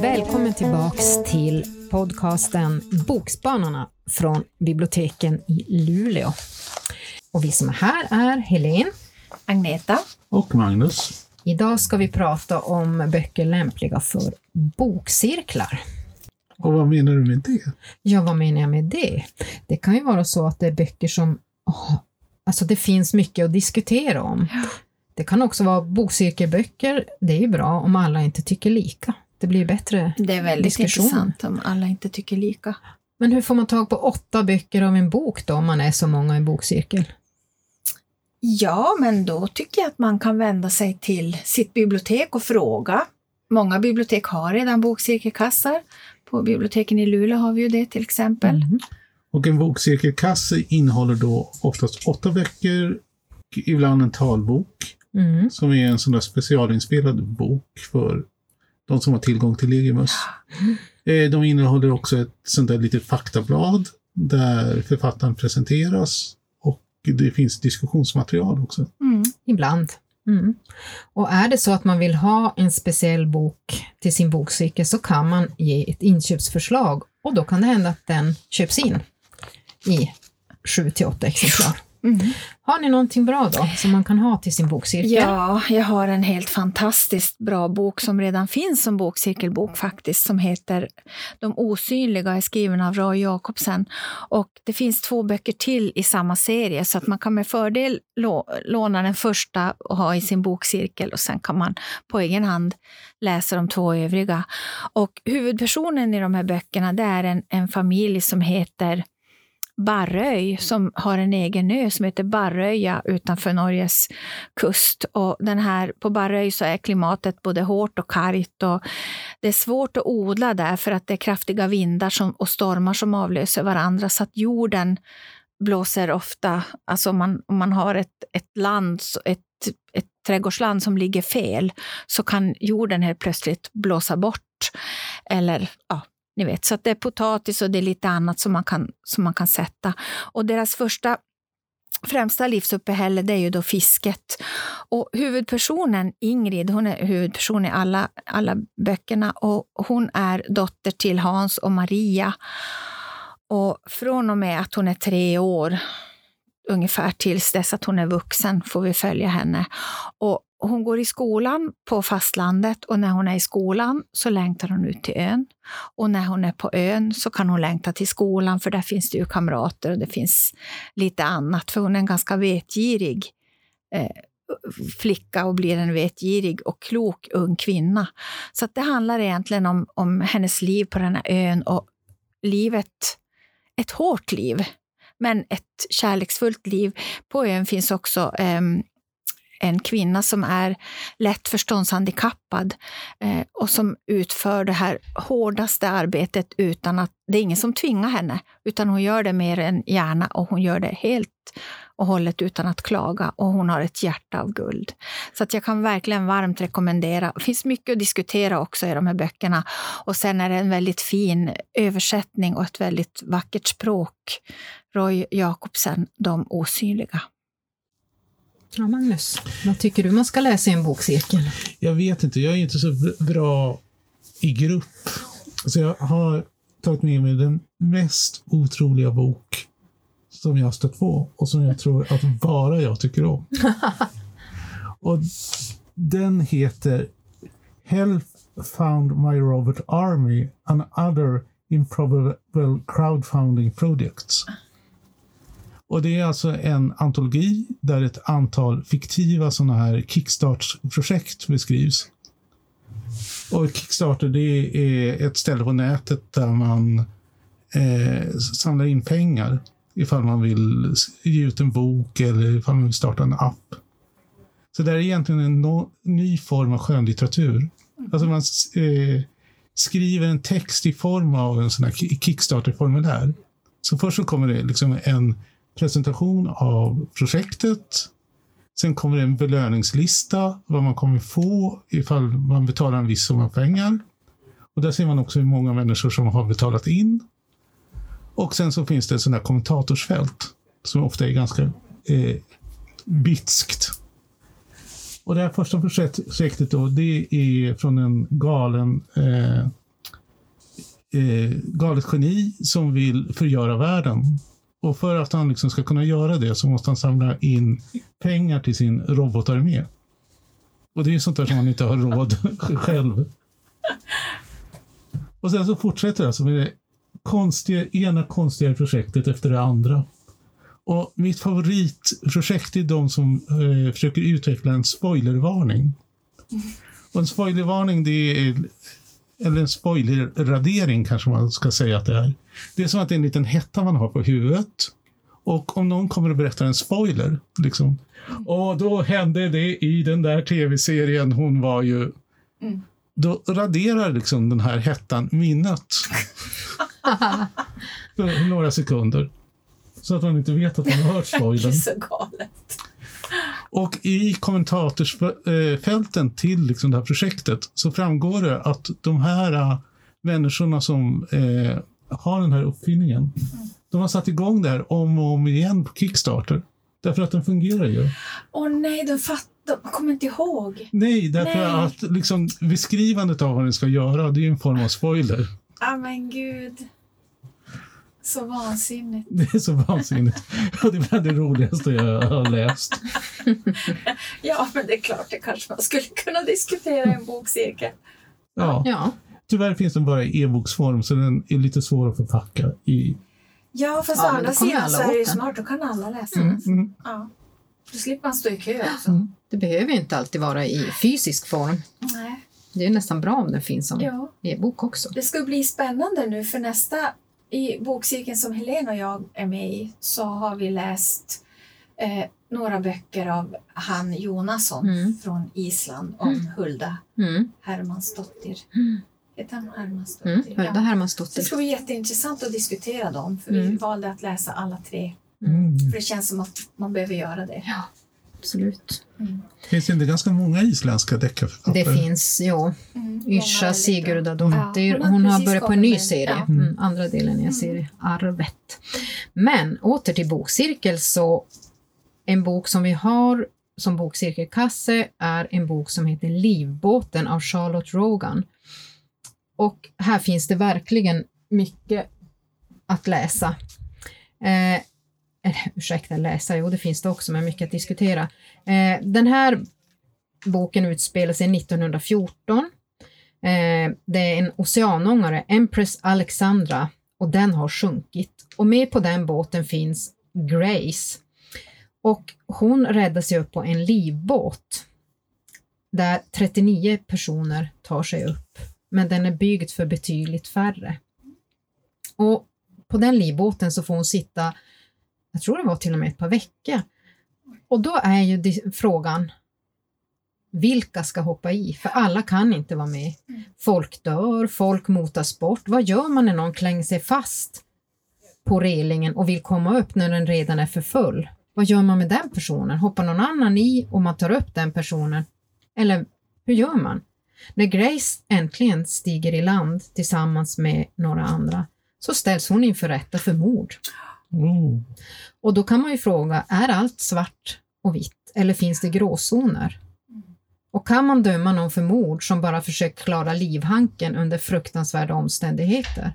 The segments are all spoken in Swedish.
Välkommen tillbaks till podcasten Bokspanarna från biblioteken i Luleå. Och vi som är här är Helene, Agneta. Och Magnus. Idag ska vi prata om böcker lämpliga för bokcirklar. Och vad menar du med det? Ja, vad menar jag med det? Det kan ju vara så att det är böcker som Alltså det finns mycket att diskutera om. Det kan också vara bokcirkelböcker. Det är ju bra om alla inte tycker lika. Det blir bättre Det är väldigt diskussion. intressant om alla inte tycker lika. Men hur får man tag på åtta böcker av en bok då, om man är så många i en bokcirkel? Ja, men då tycker jag att man kan vända sig till sitt bibliotek och fråga. Många bibliotek har redan bokcirkelkassar. På biblioteken i Luleå har vi ju det till exempel. Mhm. Och en bokcirkelkasse innehåller då oftast åtta böcker, ibland en talbok, Mm. som är en sån där specialinspelad bok för de som har tillgång till Legimus. Eh, De innehåller också ett sånt där litet faktablad där författaren presenteras och det finns diskussionsmaterial också. Mm. Ibland. Mm. Och är det så att man vill ha en speciell bok till sin bokcirkel så kan man ge ett inköpsförslag och då kan det hända att den köps in i 7 till 8 exemplar. Mm. Har ni någonting bra då som man kan ha till sin bokcirkel? Ja, jag har en helt fantastiskt bra bok som redan finns som bokcirkelbok faktiskt, som heter De osynliga, är skriven av Roy Jacobsen. Och det finns två böcker till i samma serie, så att man kan med fördel lå- låna den första och ha i sin bokcirkel och sen kan man på egen hand läsa de två övriga. Och huvudpersonen i de här böckerna, det är en, en familj som heter Barröj som har en egen ö som heter Barröja utanför Norges kust. Och den här, på Barröj så är klimatet både hårt och kargt och det är svårt att odla där för att det är kraftiga vindar som, och stormar som avlöser varandra så att jorden blåser ofta, alltså om man, om man har ett, ett land, ett, ett trädgårdsland som ligger fel så kan jorden helt plötsligt blåsa bort. Eller ja, ni vet, så att det är potatis och det är lite annat som man kan, som man kan sätta. Och deras första främsta livsuppehälle det är ju då fisket. Och huvudpersonen, Ingrid, hon är huvudperson i alla, alla böckerna och hon är dotter till Hans och Maria. Och från och med att hon är tre år, ungefär tills dess att hon är vuxen, får vi följa henne. Och hon går i skolan på fastlandet och när hon är i skolan så längtar hon ut till ön. Och när hon är på ön så kan hon längta till skolan för där finns det ju kamrater och det finns lite annat. För hon är en ganska vetgirig eh, flicka och blir en vetgirig och klok ung kvinna. Så att det handlar egentligen om, om hennes liv på den här ön och livet, ett hårt liv, men ett kärleksfullt liv. På ön finns också eh, en kvinna som är lätt förståndshandikappad eh, och som utför det här hårdaste arbetet utan att det är ingen som tvingar henne, utan hon gör det mer än gärna och hon gör det helt och hållet utan att klaga och hon har ett hjärta av guld. Så att jag kan verkligen varmt rekommendera. Det finns mycket att diskutera också i de här böckerna och sen är det en väldigt fin översättning och ett väldigt vackert språk. Roy Jacobsen, De osynliga. Ja, Magnus, vad tycker du man ska läsa i en bokcirkel? Jag vet inte, jag är inte så br- bra i grupp. Så jag har tagit med mig den mest otroliga bok som jag har stött på och som jag tror att bara jag tycker om. och den heter Health found my Robert Army and other improbable crowdfunding projects. Och det är alltså en antologi där ett antal fiktiva sådana här Kickstart-projekt beskrivs. Och Kickstarter det är ett ställe på nätet där man eh, samlar in pengar ifall man vill ge ut en bok eller ifall man vill starta en app. Så det är egentligen en no ny form av skönlitteratur. Alltså man eh, skriver en text i form av en sån här Kickstarter-formulär. Så först så kommer det liksom en presentation av projektet. Sen kommer det en belöningslista, vad man kommer få ifall man betalar en viss summa pengar. Och där ser man också hur många människor som har betalat in. Och sen så finns det ett sånt här kommentatorsfält som ofta är ganska eh, bitskt. Och det här första projektet då, det är från en galen eh, eh, galet geni som vill förgöra världen. Och för att han liksom ska kunna göra det så måste han samla in pengar till sin robotarmé. Och det är ju sånt där som han inte har råd själv. Och sen så fortsätter det alltså med det konstiga, ena konstiga projektet efter det andra. Och mitt favoritprojekt är de som eh, försöker utveckla en spoilervarning. Och en spoilervarning det är, eller en spoilerradering kanske man ska säga att det är. Det är som att det är en liten hetta man har på huvudet. Och om någon kommer och berättar en spoiler, liksom. Och då hände det i den där tv-serien, hon var ju... Mm. Då raderar liksom den här hettan minnet. För några sekunder. Så att man inte vet att man har hört Det är spoilern. så galet. Och i kommentarsfälten till liksom det här projektet så framgår det att de här äh, människorna som eh, har den här uppfinningen, de har satt igång det här om och om igen på Kickstarter. Därför att den fungerar ju. Åh nej, de fattar. De kommer inte ihåg. Nej, därför Nej. att liksom, beskrivandet av vad den ska göra, det är en form av spoiler. Ja men gud. Så vansinnigt. Det är så vansinnigt. Och det är bland det roligaste jag har läst. Ja, men det är klart, det kanske man skulle kunna diskutera i en bokcirkel. Ja. Ja, Tyvärr finns den bara i e-boksform, så den är lite svår att förpacka i Ja, fast Ja, å andra sidan alla så är det ju smart, då kan alla läsa Mm. den. Mm. Ja. Då slipper man stå i kö också. Mm. det behöver ju inte alltid vara i fysisk form. Nej. Det är nästan bra om den finns som Ja. e-bok också. Det ska bli spännande nu för nästa i bokcirkeln som Helena och jag är med i så har vi läst eh, några böcker av han Jonasson Mm. från Island om Hulda Mm. Hermansdottir. Mm. Heter hon Hermansdottir? Mm. Hulda Ja. Det ska bli jätteintressant att diskutera dem för vi Mm. valde att läsa alla tre. Mm. För det känns som att man behöver göra det. Ja, absolut. Mm. Finns det inte ganska många isländska deckarförfattare? Det finns, ja. Mm. Yrsa väldigt Sigurdadottir. Ja, hon har hon har precis börjat på en ny med- serie. ja. Mm. Andra delen i en serie, Arvet. Men åter till bokcirkel så en bok som vi har som bokcirkelkasse är en bok som heter Livbåten av Charlotte Rogan. Och här finns det verkligen mycket att läsa. Eh, eller, ursäkta, läsa, jo det finns det också, men mycket att diskutera. Eh, den här boken utspelar sig 1914. Eh, det är en oceanångare, Empress Alexandra, och den har sjunkit. Och med på den båten finns Grace. Och hon räddar sig upp på en livbåt där 39 personer tar sig upp, men den är byggd för betydligt färre. Och på den livbåten så får hon sitta, jag tror det var till och med ett par veckor. Och då är ju frågan, vilka ska hoppa i? För alla kan inte vara med. Folk dör, folk motas bort. Vad gör man när någon klänger sig fast på relingen och vill komma upp när den redan är för full? Vad gör man med den personen? Hoppar någon annan i och man tar upp den personen? Eller hur gör man? När Grace äntligen stiger i land tillsammans med några andra så ställs hon inför rätta för mord. Oh. Och då kan man ju fråga, är allt svart och vitt eller finns det gråzoner? Och kan man döma någon för mord som bara försökt klara livhanken under fruktansvärda omständigheter?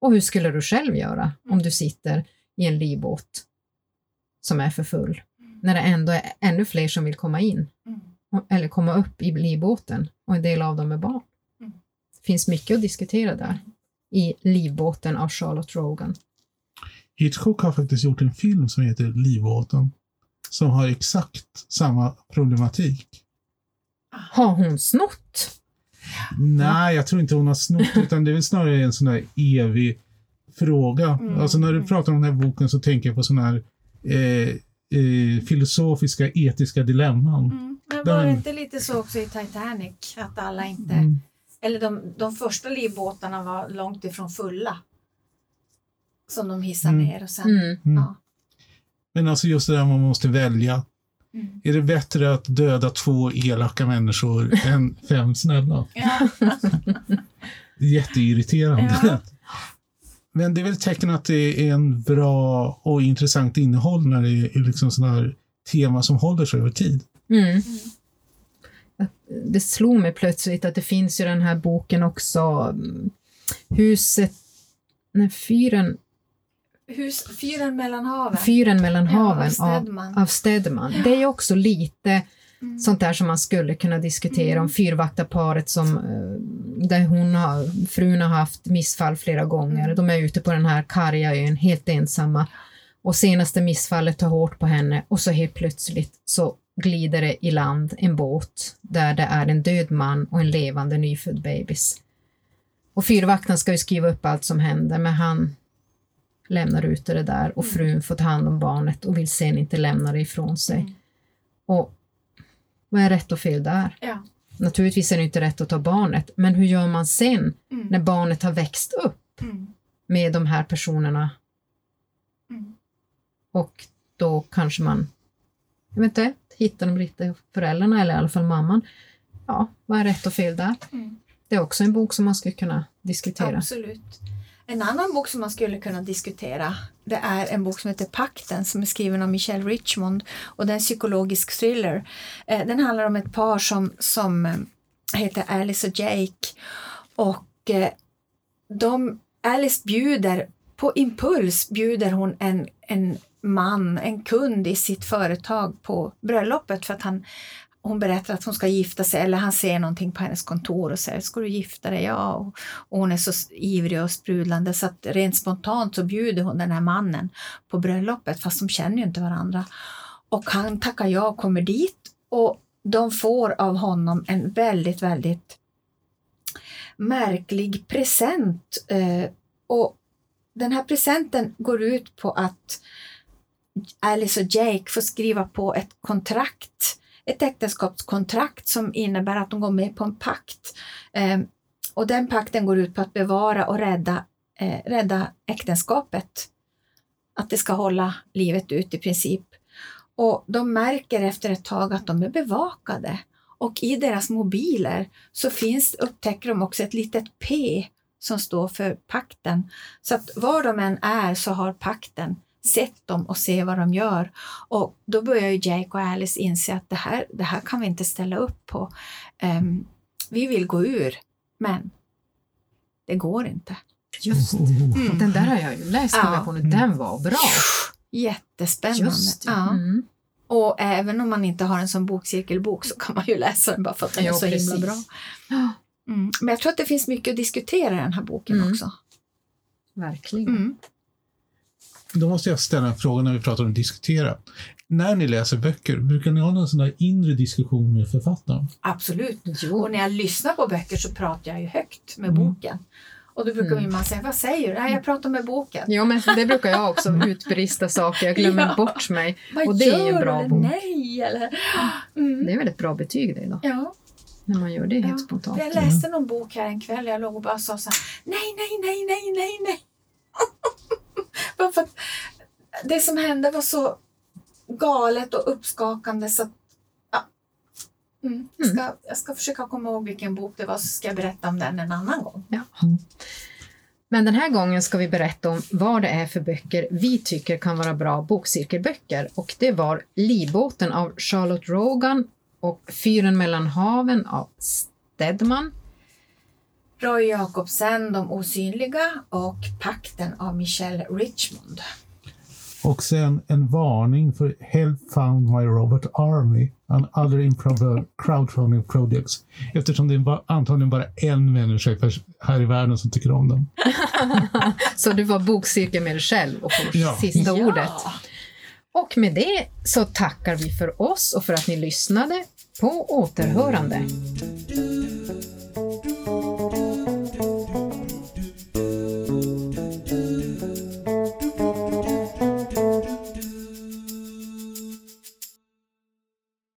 Och hur skulle du själv göra om du sitter i en livbåt som är för full, när det ändå är ännu fler som vill komma in Mm. eller komma upp i livbåten och en del av dem är barn? Mm. Det finns mycket att diskutera där i Livbåten av Charlotte Rogan. Hitchcock har faktiskt gjort en film som heter Livbåten. Som har exakt samma problematik. Har hon snott? Nej, jag tror inte hon har snott, utan det är väl snarare en sån där evig fråga. Mm. Alltså när du pratar om den här boken så tänker jag på såna här eh, eh, filosofiska, etiska dilemman. Mm. Men var det Den- inte lite så också i Titanic? Att alla inte... Mm. Eller de, de första livbåtarna var långt ifrån fulla. Som de hissade Mm. ner och sen... Mm. Ja. Men alltså just det där man måste välja. Mm. Är det bättre att döda två elaka människor än fem snälla? Ja. Det är Jätteirriterande. Ja. Men det är väl ett tecken att det är en bra och intressant innehåll när det är liksom sådana här tema som håller sig över tid. Mm. Det slog mig plötsligt att det finns ju den här boken också, mm, Huset, nej, fyren, Hus, fyren mellan haven. fyren mellan Ja, av haven av, Stedman. av Stedman. Det är också lite Mm. sånt där som man skulle kunna diskutera om fyrvaktarparet som eh, där hon har, frun har haft missfall flera gånger. Mm. De är ute på den här karga ön helt ensamma och senaste missfallet tar hårt på henne och så helt plötsligt så glider det i land en båt där det är en död man och en levande nyfödd bebis. Och fyrvakten ska ju skriva upp allt som händer men han lämnar ut det där och frun får ta hand om barnet och vill sen inte lämna det ifrån sig. Mm. Och vad är rätt och fel där? Ja. Naturligtvis är det inte rätt att ta barnet, men hur gör man sen Mm. när barnet har växt upp Mm. med de här personerna Mm. och då kanske man eventuellt hittar de riktiga föräldrarna eller i alla fall mamman. Ja, vad är rätt och fel där? Mm. Det är också en bok som man skulle kunna diskutera. Absolut. En annan bok som man skulle kunna diskutera det är en bok som heter Pakten som är skriven av Michelle Richmond och det är en psykologisk thriller. Eh, den handlar om ett par som, som eh, heter Alice och Jake och eh, de, Alice bjuder på impuls bjuder hon en, en man, en kund i sitt företag på bröllopet för att han hon berättar att hon ska gifta sig eller han ser någonting på hennes kontor och säger ska du gifta dig? Ja. Och, och hon är så ivrig och sprudlande så att rent spontant så bjuder hon den här mannen på bröllopet fast de känner ju inte varandra. Och han tackar ja och kommer dit och de får av honom en väldigt, väldigt märklig present. Eh, och den här presenten går ut på att Alice och Jake får skriva på ett kontrakt, ett äktenskapskontrakt som innebär att de går med på en pakt. Eh, och den pakten går ut på att bevara och rädda, eh, rädda äktenskapet. Att det ska hålla livet ut i princip. Och de märker efter ett tag att de är bevakade. Och i deras mobiler så finns, upptäcker de också ett litet P som står för pakten. Så att var de än är så har pakten sett dem och ser vad de gör. Och då börjar ju Jake och Alice inse att det här, det här kan vi inte ställa upp på. Ehm, vi vill gå ur, men det går inte. Just Oh. Den där har jag ju läst Ja. ja. på nu. Den var bra. Jättespännande. Just det. ja. Mm. Och även om man inte har en sån bokcirkelbok så kan man ju läsa den bara för att den Ja, är så precis. himla bra. Mm. Men jag tror att det finns mycket att diskutera i den här boken Mm. också. verkligen. Då måste jag ställa en fråga när vi pratar om att diskutera. När ni läser böcker, brukar ni ha någon sån där inre diskussion med författaren? Absolut. Jo. Och när jag lyssnar på böcker så pratar jag ju högt med Mm. boken. Och då brukar Mm. min man säga, vad säger du? Nej, jag pratar med boken. Ja, men det brukar jag också utbrista saker. Jag glömmer Ja. bort mig. Vad Och det är ju en bra bok. Nej, eller... Mm. Det är väl ett bra betyg det då, Ja, när man gör det helt Ja. spontant. jag läste någon bok här en kväll jag låg och bara sa så här, nej, nej, nej, nej, nej, nej. Bara för att det som hände var så galet och uppskakande så att, ja. Mm. Jag, ska, jag ska försöka komma ihåg vilken bok det var så ska jag berätta om den en annan gång. Ja. Men den här gången ska vi berätta om vad det är för böcker vi tycker kan vara bra bokcirkelböcker. Och det var Livbåten av Charlotte Rogan och Fyren mellan haven av Stedman. Roy Jacobsen, De osynliga och Pakten av Michelle Richmond. Och sen en varning för Help Found My Robot Army and other improper crowdfunding projects. Eftersom det är antagligen bara en människa här i världen som tycker om den. Så du var bokcirkel med dig själv och får Ja. sista ordet. Ja. Och med det så tackar vi för oss och för att ni lyssnade. På återhörande.